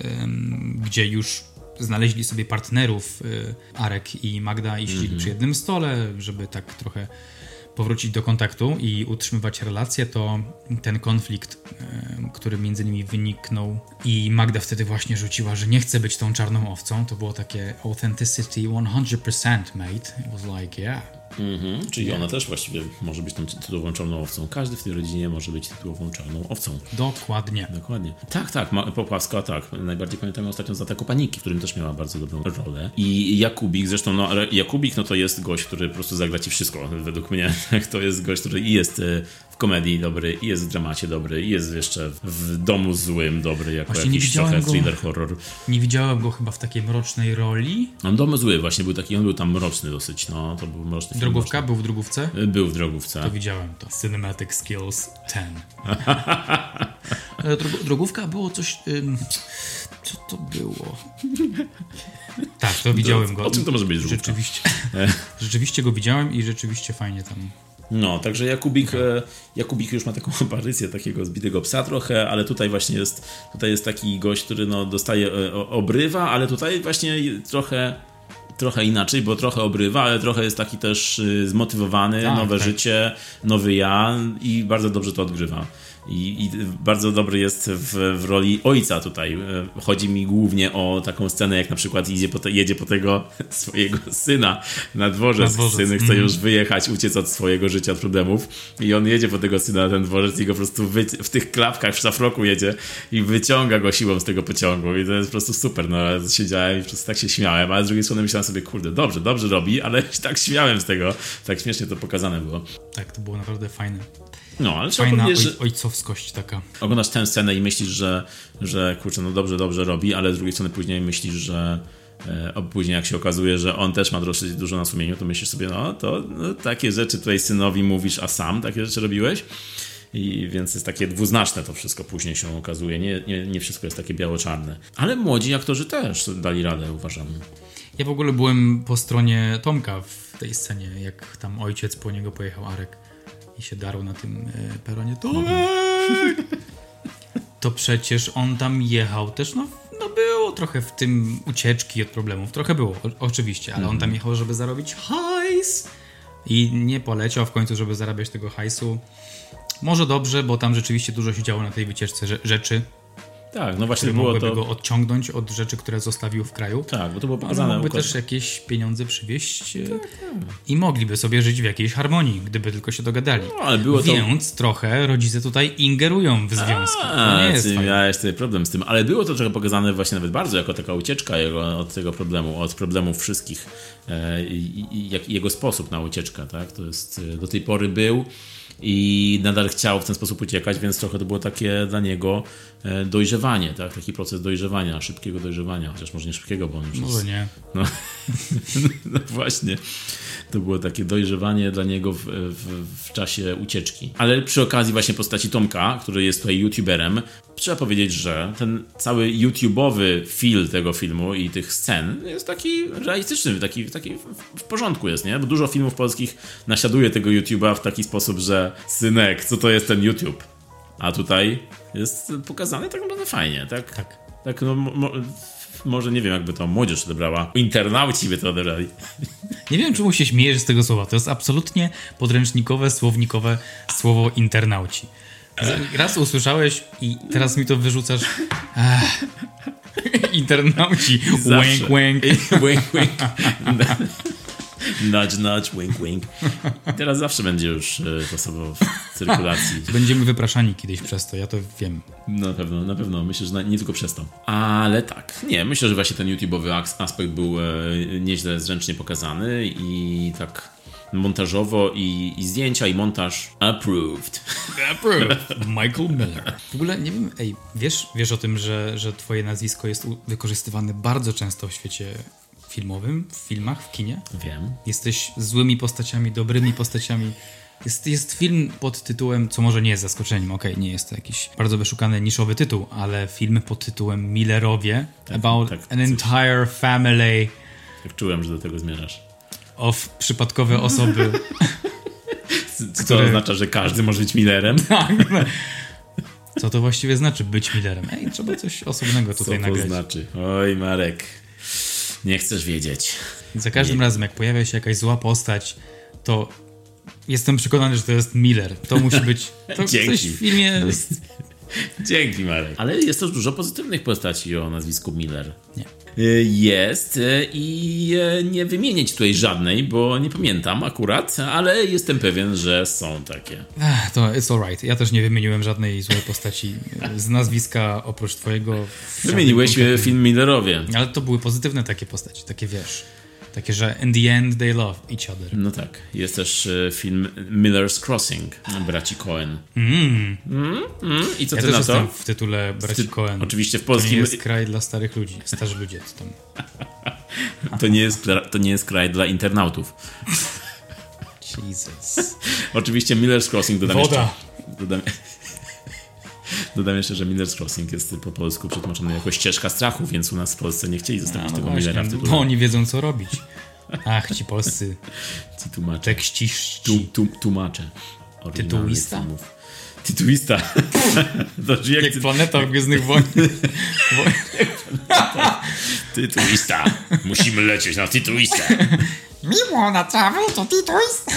gdzie już znaleźli sobie partnerów y, Arek i Magda i siedzieli -hmm. przy jednym stole, żeby tak trochę powrócić do kontaktu i utrzymywać relacje, to ten konflikt, y, który między nimi wyniknął i Magda wtedy właśnie rzuciła, że nie chce być tą czarną owcą, to było takie authenticity 100% mate. It was like, yeah, Mhm, czyli ona też właściwie może być tą tytułową czarną owcą. Każdy w tej rodzinie może być tytułową czarną owcą. Dokładnie. Dokładnie. Tak, tak, Popławska, tak. Najbardziej pamiętam ostatnio za Ataku Paniki, w którym też miała bardzo dobrą rolę. I Jakubik, zresztą no, Jakubik no to jest gość, który po prostu zagra ci wszystko, według mnie. (laughs) To jest gość, który i jest e, w komedii dobry, i jest w dramacie dobry, i jest jeszcze w domu złym dobry, jako właśnie jakiś trochę go, thriller horror. Nie widziałem go chyba w takiej mrocznej roli. On domu zły właśnie był taki, on był tam mroczny dosyć, no, to był mroczny Drogówka? Był w drogówce? Był w drogówce. To widziałem to. Cinematic Skills 10. (laughs) drogówka było coś... Ym, co to było? Tak, to widziałem go. O czym to może być drogówka? Rzeczywiście, (laughs) rzeczywiście go widziałem i rzeczywiście fajnie tam no, także Jakubik, okay. Jakubik już ma taką (laughs) aparycję takiego zbitego psa trochę, ale tutaj właśnie jest, tutaj jest taki gość, który no, dostaje e, obrywa, ale tutaj właśnie trochę trochę inaczej, bo trochę obrywa, ale trochę jest taki też y, zmotywowany, tak, nowe tak. życie, nowy ja i bardzo dobrze to odgrywa. I, I, bardzo dobry jest w, w, roli ojca tutaj. E, chodzi mi głównie o taką scenę, jak na przykład idzie po te, jedzie po tego (laughs) swojego syna na dworzec. Na dworzec. Syn chce mm. już wyjechać, uciec od swojego życia, od problemów. I on jedzie po tego syna na ten dworzec i go po prostu wy, w tych klapkach w szafroku jedzie i wyciąga go siłą z tego pociągu. I to jest po prostu super. No, siedziałem i po prostu tak się śmiałem, ale z drugiej strony myślałem sobie, kurde, dobrze, dobrze robi, ale (laughs) tak śmiałem z tego. Tak śmiesznie to pokazane było. Tak, to było naprawdę fajne. No, ale Fajna oj, że ojcowskość taka. Oglądasz tę scenę i myślisz, że, że kurczę, no dobrze, dobrze robi, ale z drugiej strony później myślisz, że e, później jak się okazuje, że on też ma dosyć dużo na sumieniu, to myślisz sobie, no to no, takie rzeczy tutaj synowi mówisz, a sam takie rzeczy robiłeś. I więc jest takie dwuznaczne to wszystko później się okazuje. Nie, nie, nie wszystko jest takie biało-czarne. Ale młodzi aktorzy też dali radę, uważam. Ja w ogóle byłem po stronie Tomka w tej scenie, jak tam ojciec po niego pojechał Arek i się darł na tym e, peronie. Tomek! (laughs) To przecież on tam jechał też, no, no było trochę w tym ucieczki od problemów. Trochę było, o, oczywiście, ale on tam jechał, żeby zarobić hajs i nie poleciał w końcu, żeby zarabiać tego hajsu. Może dobrze, bo tam rzeczywiście dużo się działo na tej wycieczce rze- rzeczy, Tak, no właśnie było to... go odciągnąć od rzeczy, które zostawił w kraju. Tak, bo to było Ale pokazane. mógłby układ- też jakieś pieniądze przywieźć e, i mogliby sobie żyć w jakiejś harmonii, gdyby tylko się dogadali. No, ale było to- Więc trochę rodzice tutaj ingerują w związki. To A, nie jest ty fajne. miałeś tutaj problem z tym, ale było to trochę pokazane właśnie nawet bardzo jako taka ucieczka jego, od tego problemu, od problemów wszystkich e, i, i jak, jego sposób na ucieczkę, tak? To jest, e, do tej pory był i nadal chciał w ten sposób uciekać, więc trochę to było takie dla niego e, dojrzewanie, tak? Taki proces dojrzewania, szybkiego dojrzewania, chociaż może nie szybkiego, bo on już Może jest, nie. no, (laughs) no właśnie. To było takie dojrzewanie dla niego w, w, w czasie ucieczki. Ale przy okazji właśnie postaci Tomka, który jest tutaj youtuberem, trzeba powiedzieć, że ten cały YouTubeowy feel tego filmu i tych scen jest taki realistyczny, taki, taki w- porządku jest, nie? Bo dużo filmów polskich naśladuje tego YouTube'a w taki sposób, że synek, co to jest ten YouTube? A tutaj jest pokazane tak naprawdę fajnie, tak? Tak. Tak, no może nie wiem, jakby to młodzież odebrała. Internauci by to odebrali. Nie wiem, czemu się śmiejesz z tego słowa. To jest absolutnie podręcznikowe, słownikowe słowo internauci. Raz usłyszałeś i teraz mi to wyrzucasz. Internauci. Zawsze. Łęk, łęk. wink, wink. (laughs) nudge, nudge, wink, wink. Teraz zawsze będzie już e, to słowo w cyrkulacji. (laughs) Będziemy wypraszani kiedyś przez to, ja to wiem. Na pewno, na pewno. Myślę, że na- nie tylko przez to. Ale tak, nie, myślę, że właśnie ten YouTube'owy aspekt był e, nieźle zręcznie pokazany i tak montażowo i, i zdjęcia i montaż (laughs) approved. Michael Miller. W ogóle nie wiem, ej, wiesz, wiesz o tym, że, że twoje nazwisko jest wykorzystywane bardzo często w świecie filmowym, w filmach, w kinie? Wiem. Jesteś złymi postaciami, dobrymi postaciami. Jest, jest film pod tytułem, co może nie jest zaskoczeniem, okej, nie jest to jakiś bardzo wyszukany, niszowy tytuł, ale film pod tytułem Millerowie about tak, an coś. entire family Tak czułem, że do tego zmierzasz. of przypadkowe osoby. (laughs) (laughs) Co Które- oznacza, że każdy może być Millerem? (laughs) Co to właściwie znaczy być Millerem? Ej, trzeba coś osobnego Co tutaj to nagrać. znaczy? Oj, Marek. Nie chcesz wiedzieć. Za każdym razem, jak pojawia się jakaś zła postać, to jestem przekonany, że to jest Miller. To musi być. To Dzięki. coś w filmie. (laughs) Dzięki, Marek. Ale jest też dużo pozytywnych postaci o nazwisku Miller. Nie. Y, Jest y, i y, nie wymienię ci tutaj żadnej, bo nie pamiętam akurat, ale jestem pewien, że są takie. Ech, To it's alright. Ja też nie wymieniłem żadnej złej postaci z nazwiska oprócz twojego. Wymieniłeś film Millerowie. Ale to były pozytywne takie postaci, takie wiesz. Takie, że in the end they love each other. No tak. Jest też y, film Miller's Crossing braci Cohen. Mm. Mm, I co Ja ty na to? w tytule braci Ty- Cohen. Oczywiście w To nie polskim jest kraj dla starych ludzi. Starzy ludzie to tam. (laughs) to nie jest, to nie jest kraj dla internautów. (laughs) Jesus. (laughs) Oczywiście Miller's Crossing dodam Woda. jeszcze. Dodam, dodam jeszcze, że Miller's Crossing jest po polsku przetłumaczony jako ścieżka strachu, więc u nas w Polsce nie chcieli zostawić No tego właśnie, Millera w tytule. bo oni wiedzą co robić. Ach, ci polscy (laughs) Ci tłumacze. tekściści. Tu, tu, tłumacze. Tytułista? filmów. Tytułista. (laughs) to jak Jak ty, planeta w Gwiezdnych Wojnach. (laughs) tytułista. Musimy lecieć na tytułistę. Miło na travel to Tituś.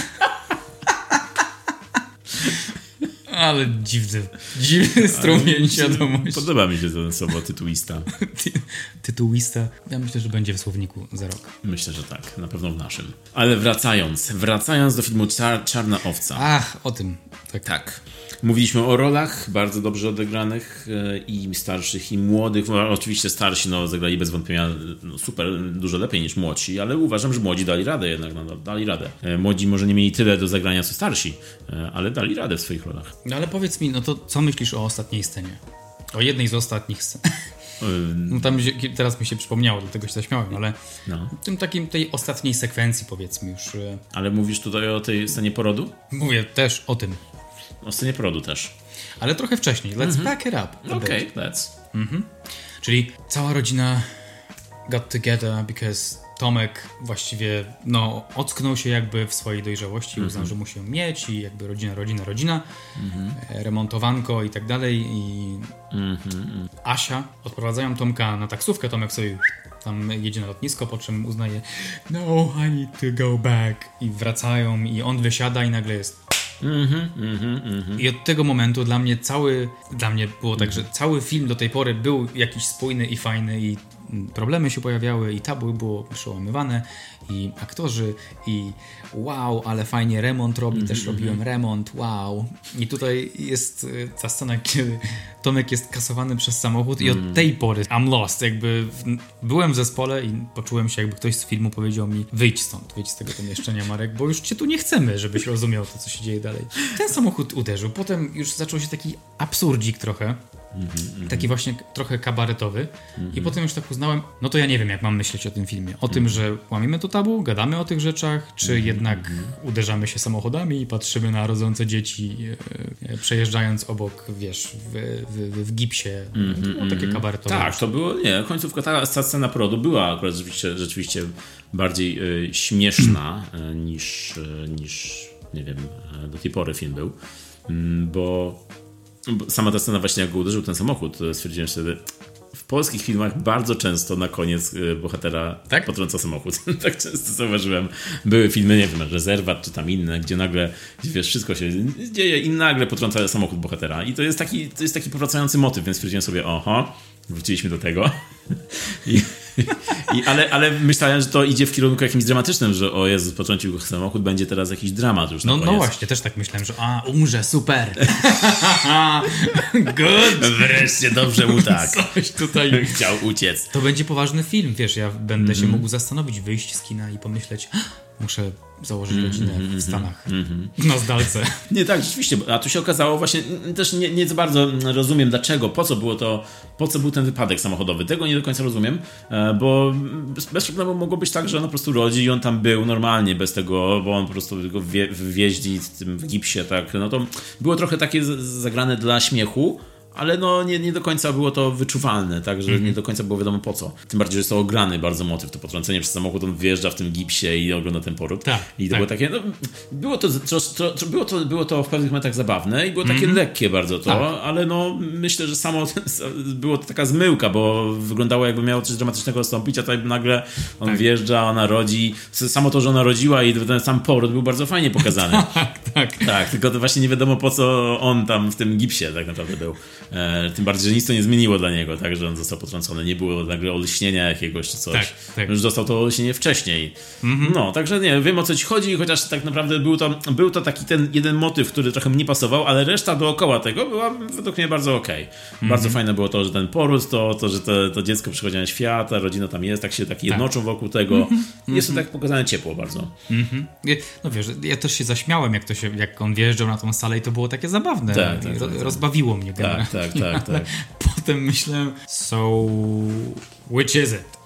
Ale dziwny, dziwny strumień świadomości. Podoba mi się to słowo tytułista. Ty, (laughs) tytułista. Ja myślę, że będzie w słowniku za rok. Myślę, że tak. Na pewno w naszym. Ale wracając. Wracając do filmu Czar Czarna Owca. Ach, o tym. Tak. Tak. Mówiliśmy o rolach bardzo dobrze odegranych e, i starszych, i młodych. No, oczywiście starsi no, zagrali bez wątpienia no, super, dużo lepiej niż młodsi, ale uważam, że młodzi dali radę jednak, no, dali radę. E, Młodzi może nie mieli tyle do zagrania co starsi, e, ale dali radę w swoich rolach. No ale powiedz mi, no to co myślisz o ostatniej scenie? O jednej z ostatnich scen. (laughs) No tam się, teraz mi się przypomniało, dlatego się zaśmiałem, ale No. tym takim tej ostatniej sekwencji powiedzmy już. Ale mówisz tutaj o tej scenie porodu? Mówię też o tym. O scenie porodu też. Ale trochę wcześniej. Let's Mhm. back it up. Okej, bit. let's. Czyli cała rodzina got together because Tomek właściwie no, ocknął się jakby w swojej dojrzałości, uznał, że musi ją mieć i jakby rodzina, rodzina, rodzina, e, remontowanko i tak dalej i Asia odprowadzają Tomka na taksówkę, Tomek sobie tam jedzie na lotnisko, po czym uznaje no, I need to go back i wracają i on wysiada i nagle jest i od tego momentu dla mnie cały, dla mnie było tak, że cały film do tej pory był jakiś spójny i fajny i mm, problemy się pojawiały i tabu było przełamywane i aktorzy i wow, ale fajnie remont robi, też robiłem remont, wow. I tutaj jest y, ta scena, kiedy Tomek jest kasowany przez samochód i od tej pory I'm lost, jakby w, byłem w zespole i poczułem się jakby ktoś z filmu powiedział mi wyjdź stąd, wyjdź z tego pomieszczenia Marek, bo już cię tu nie chcemy, żebyś rozumiał to, co się dzieje dalej. Ten samochód uderzył, potem już zaczął się taki absurdzik trochę, taki właśnie trochę kabaretowy. I potem już tak uznałem, no to ja nie wiem, jak mam myśleć o tym filmie. O tym, że łamiemy to tabu, gadamy o tych rzeczach, czy jednak uderzamy się samochodami i patrzymy na rodzące dzieci e, e, przejeżdżając obok, wiesz, w, w, w gipsie. Było takie kabaretowe. Tak, to było, nie, końcówka, ta, ta scena porodu była akurat rzeczywiście, rzeczywiście bardziej y, śmieszna y, niż, y, niż, nie wiem, y, do tej pory film był, Mm, bo sama ta scena właśnie jak go uderzył ten samochód, y, stwierdziłem wtedy, w polskich filmach bardzo często na koniec y, bohatera Tak? potrąca samochód. (laughs) tak często zauważyłem. Były filmy, nie wiem, Rezerwat czy tam inne, gdzie nagle, wiesz, wszystko się dzieje i nagle potrąca samochód bohatera. I to jest taki, to jest taki powracający motyw, więc stwierdziłem sobie, oho, wróciliśmy do tego. (laughs) I, (laughs) i, ale, ale myślałem, że to idzie w kierunku jakimś dramatycznym, że o Jezus, potrącił go samochód, będzie teraz jakiś dramat już na No, no właśnie, też tak myślałem, że a, umrze, super. (laughs) Good. Wreszcie dobrze mu tak. (laughs) Coś tutaj. Chciał uciec. To będzie poważny film, wiesz, ja będę Mhm. się mógł zastanowić, wyjść z kina i pomyśleć, "Ah, muszę założyć Mhm, rodzinę w Stanach, na zdalce. (laughs) Nie, tak, rzeczywiście, a tu się okazało właśnie, mm, też nie, nie za bardzo rozumiem dlaczego, po co było to, po co był ten wypadek samochodowy, tego nie do końca rozumiem, e, bo bez, problemu mogło być tak, że on po prostu rodzi i on tam był normalnie, bez tego, bo on po prostu go wwieździ w gipsie, tak, no to było trochę takie zagrane dla śmiechu, ale no nie, nie do końca było to wyczuwalne, także Mhm. nie do końca było wiadomo po co. Tym bardziej, że jest to ograny bardzo motyw, to potrącenie przez samochód, on wjeżdża w tym gipsie i ogląda ten poród. Tak, I to tak. było takie, no, było to, tro, tro, było, to, było to w pewnych momentach zabawne i było takie Mhm. lekkie bardzo to, Tak. ale no myślę, że samo (laughs) było to taka zmyłka, bo wyglądało jakby miało coś dramatycznego nastąpić, a tutaj nagle on Tak. wjeżdża, ona rodzi, samo to, że ona rodziła i ten sam poród był bardzo fajnie pokazany. (laughs) Tak, tak. Tak, tylko to właśnie nie wiadomo po co on tam w tym gipsie tak naprawdę był. E, tym bardziej, że nic to nie zmieniło dla niego, tak, że on został potrącony. Nie było nagle olśnienia jakiegoś czy coś. Tak, tak. Już dostał to olśnienie wcześniej. No, także nie, wiem o co ci chodzi, chociaż tak naprawdę był to, był to taki ten jeden motyw, który trochę mi pasował, ale reszta dookoła tego była według mnie bardzo okej. Bardzo fajne było to, że ten poród, to, to że to, to dziecko przychodzi na świat, a rodzina tam jest, tak się tak jednoczą wokół tego. Jest to tak pokazane ciepło bardzo. Ja- No wiesz, ja też się zaśmiałem, jak, to się, jak on wjeżdżał na tą salę i to było takie zabawne. Tak, tak, tak. Rozbawiło mnie generalnie. Tak, tak, tak, tak. (laughs) Potem myślałem, so which is it?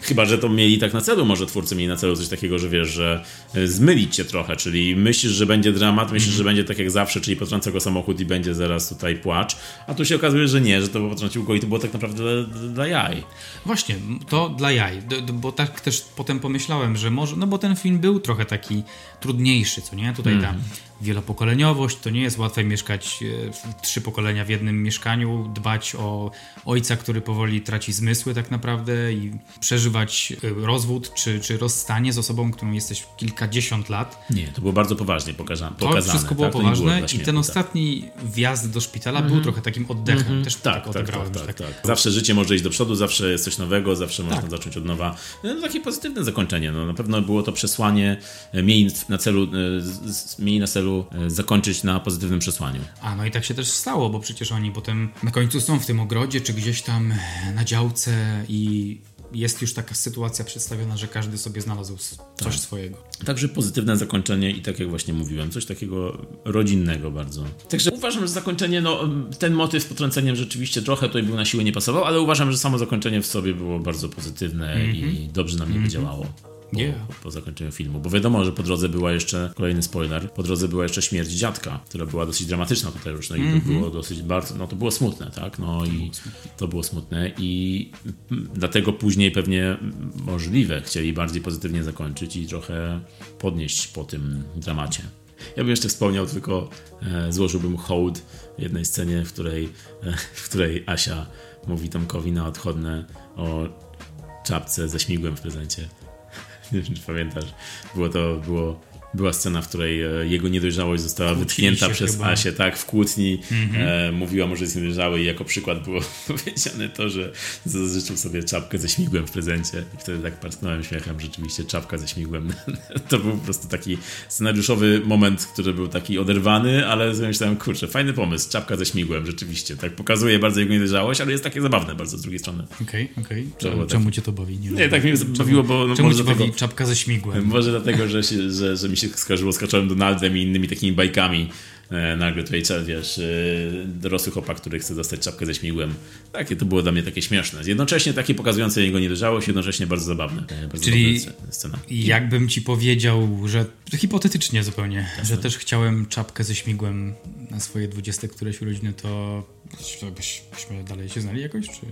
Chyba, że to mieli tak na celu, może twórcy mieli na celu coś takiego, że wiesz, że e, zmylić cię trochę, czyli myślisz, że będzie dramat, myślisz, że będzie tak jak zawsze, czyli potrąca go samochód i będzie zaraz tutaj płacz, a tu się okazuje, że nie, że to potrącił go i to było tak naprawdę dla, dla jaj. Właśnie, to dla jaj, bo tak też potem pomyślałem, że może, no bo ten film był trochę taki trudniejszy, co nie? Tutaj ta wielopokoleniowość, to nie jest łatwe mieszkać e, w- trzy pokolenia w jednym mieszkaniu, dbać o ojca, który powoli traci zmysły tak naprawdę i przeżywać e, rozwód czy, czy rozstanie z osobą, którą jesteś kilkadziesiąt lat. Nie, to było bardzo poważnie pokaza- To pokazane. wszystko było tak? To poważne dla i ten tak. ostatni wjazd do szpitala był trochę takim oddechem. Też tak, Tak, tak, odebrałem, tak, że tak, tak. Zawsze życie może iść do przodu, zawsze jest coś nowego, zawsze można Tak. zacząć od nowa. No, takie pozytywne zakończenie. No, na pewno było to przesłanie, e, mieli na celu, mieli na celu e, zakończyć na pozytywnym przesłaniu. A no i tak się też stało, bo przecież oni potem na końcu są w tym ogrodzie, czy gdzieś tam na działce i jest już taka sytuacja przedstawiona, że każdy sobie znalazł coś Tak. swojego. Także pozytywne zakończenie i tak jak właśnie mówiłem, coś takiego rodzinnego bardzo. Także uważam, że zakończenie, no ten motyw z potrąceniem rzeczywiście trochę tutaj był na siłę nie pasował, ale uważam, że samo zakończenie w sobie było bardzo pozytywne i dobrze na mnie wydziałało. Po, Yeah. po, zakończeniu filmu. Bo wiadomo, że po drodze była jeszcze, kolejny spoiler, po drodze była jeszcze śmierć dziadka, która była dosyć dramatyczna tutaj już, no i Mhm. to było dosyć bardzo, no to było smutne, tak? No i to było smutne i mm, dlatego później pewnie mm, możliwe chcieli bardziej pozytywnie zakończyć i trochę podnieść po tym dramacie. Ja bym jeszcze wspomniał, tylko e, złożyłbym hołd jednej scenie, w której, e, w której Asia mówi Tomkowi na odchodne o czapce ze śmigłem w prezencie. Nie wiem, czy pamiętasz. Było to, było, była scena, w której e, jego niedojrzałość została Kłócili wytknięta przez chyba. Mhm. Asię, tak, w kłótni. E, mówiła mu, że jest niedojrzały i jako przykład było (laughs) powiedziane to, że zażyczył sobie czapkę ze śmigłem w prezencie. I wtedy tak parsknąłem śmiechem, rzeczywiście czapka ze śmigłem. (laughs) to był po prostu taki scenariuszowy moment, który był taki oderwany, ale myślałem, kurczę, fajny pomysł, czapka ze śmigłem, rzeczywiście. Tak pokazuje bardzo jego niedojrzałość, ale jest takie zabawne bardzo z drugiej strony. Okej, okej. było Czemu cię to bawi? Nie, Nie, tak mnie bawiło, bo no, Czemu cię bawi czapka ze śmigłem? może dlatego, że, się, że, że mi się skojarzyło z Kaczorem Donaldem i innymi takimi bajkami. E, nagle tutaj, wiesz, e, dorosły chłopak, który chce dostać czapkę ze śmigłem. Takie to było dla mnie takie śmieszne. Jednocześnie takie pokazujące jego niedojrzałość, jednocześnie bardzo zabawne. E, bardzo Czyli- scena. Jakbym ci powiedział, że hipotetycznie zupełnie, że też chciałem czapkę ze śmigłem na swoje 20 któreś urodziny, to to byś, byśmy dalej się znali jakoś, czy...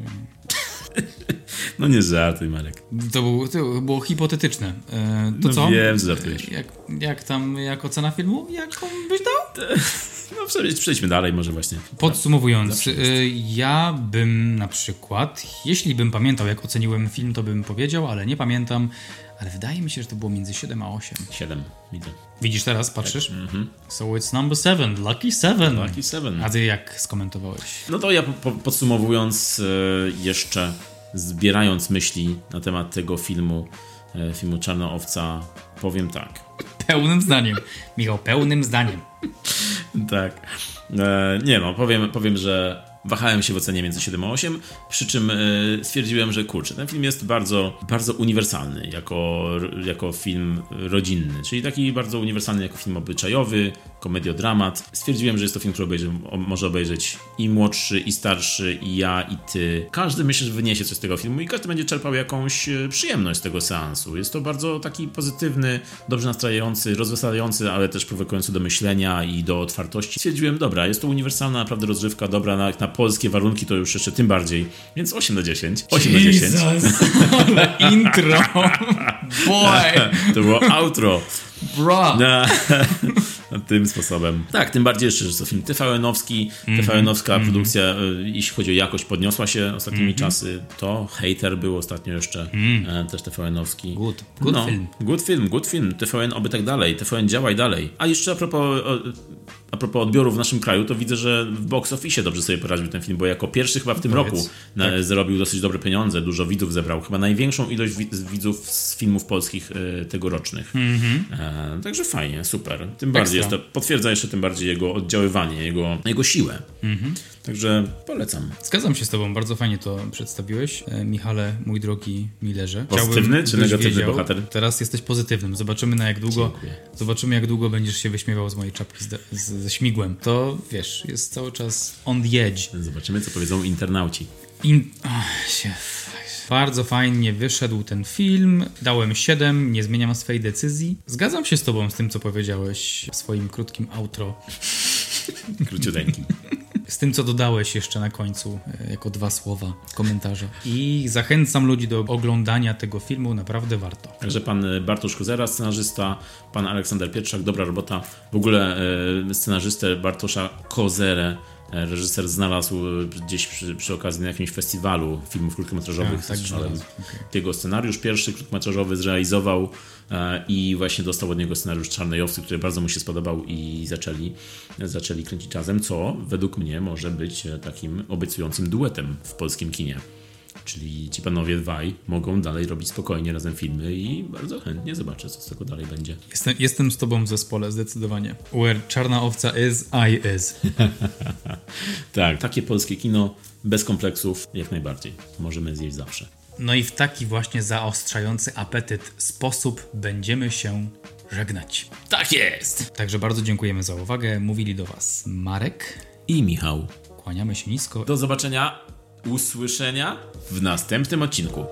No nie żartuj, Marek. To było, to było hipotetyczne. E, to No co? wiem, że żartujesz. Jak, jak tam, jak ocena filmu? Jaką byś dał? No przejdź- przejdźmy dalej, może właśnie. Podsumowując, y, ja bym na przykład, jeśli bym pamiętał, jak oceniłem film, to bym powiedział, ale nie pamiętam. Ale wydaje mi się, że to było między 7 a 8. Siedem, widzę. Widzisz teraz, patrzysz? So it's number 7, lucky 7. Lucky Seven. A ty jak skomentowałeś? No to ja po, po, podsumowując e, jeszcze, zbierając myśli na temat tego filmu, e, filmu Czarna Owca, powiem tak. Pełnym zdaniem. Michał, pełnym zdaniem. Tak. E, nie no, powiem, powiem, że wahałem się w ocenie między 7 a 8, przy czym e, stwierdziłem, że kurczę, ten film jest bardzo, bardzo uniwersalny jako, jako film rodzinny, czyli taki bardzo uniwersalny jako film obyczajowy, komediodramat. Stwierdziłem, że jest to film, który obejrzy, może obejrzeć i młodszy, i starszy, i ja, i ty. Każdy myślę, że wyniesie coś z tego filmu i każdy będzie czerpał jakąś e, przyjemność z tego seansu. Jest to bardzo taki pozytywny, dobrze nastrajający, rozweselający, ale też prowokujący do myślenia i do otwartości. Stwierdziłem, dobra, jest to uniwersalna naprawdę rozrywka, dobra na, na polskie warunki to już jeszcze tym bardziej, więc 8 na 10. 8 na 10. Jesus, ale intro. (laughs) Boy, To było outro. bro. Tym sposobem. Tak, tym bardziej jeszcze, że to film TVN-owski, TVN-owska produkcja, e, jeśli chodzi o jakość, podniosła się ostatnimi czasy. To Hater był ostatnio jeszcze, e, też TVN-owski. Good. Good no, film. Good film, good film. TVN oby tak dalej. TVN działaj dalej. A jeszcze a propos, a propos odbioru w naszym kraju, to widzę, że w box office dobrze sobie poradził ten film, bo jako pierwszy chyba w tym Powiedz. roku na, zarobił dosyć dobre pieniądze, dużo widzów zebrał. Chyba największą ilość wi- widzów z filmów polskich e, tegorocznych. E, także fajnie, super. Tym bardziej jest to, potwierdza jeszcze tym bardziej jego oddziaływanie, jego, jego siłę. Także polecam. Zgadzam się z tobą, bardzo fajnie to przedstawiłeś. E, Michale, mój drogi Millerze. Pozytywny czy negatywny bohater? Teraz jesteś pozytywnym. Zobaczymy na jak długo. Dziękuję. Zobaczymy jak długo będziesz się wyśmiewał z mojej czapki z, z, ze śmigłem. To wiesz, jest cały czas on the edge. Zobaczymy, co powiedzą internauci. In... Się... Bardzo fajnie wyszedł ten film. Dałem 7, nie zmieniam swojej decyzji. Zgadzam się z tobą z tym, co powiedziałeś w swoim krótkim outro. (laughs) Króciuteńki. Z tym, co dodałeś jeszcze na końcu, e, jako dwa słowa komentarza. I zachęcam ludzi do oglądania tego filmu, naprawdę warto. Także pan e, Bartosz Kozera, scenarzysta, pan Aleksander Pietrzak, dobra robota. W ogóle e, scenarzystę Bartosza Kozerę reżyser znalazł e, gdzieś przy, przy okazji na jakimś festiwalu filmów krótkometrażowych. A, tak Słyszałem. znalazł, okej. Jego scenariusz pierwszy krótkometrażowy zrealizował e, i właśnie dostał od niego scenariusz Czarnej Owcy, który bardzo mu się spodobał i zaczęli, zaczęli kręcić razem, co według mnie może być e, takim obiecującym duetem w polskim kinie. Czyli ci panowie dwaj mogą dalej robić spokojnie razem filmy i bardzo chętnie zobaczę, co z tego dalej będzie. Jestem, jestem z tobą w zespole, zdecydowanie. Where czarna owca is, I is. (laughs) Tak, takie polskie kino bez kompleksów jak najbardziej. Możemy zjeść zawsze. No i w taki właśnie zaostrzający apetyt sposób będziemy się żegnać. Tak jest! Także bardzo dziękujemy za uwagę. Mówili do Was Marek. I Michał. Kłaniamy się nisko. Do zobaczenia, usłyszenia w następnym odcinku.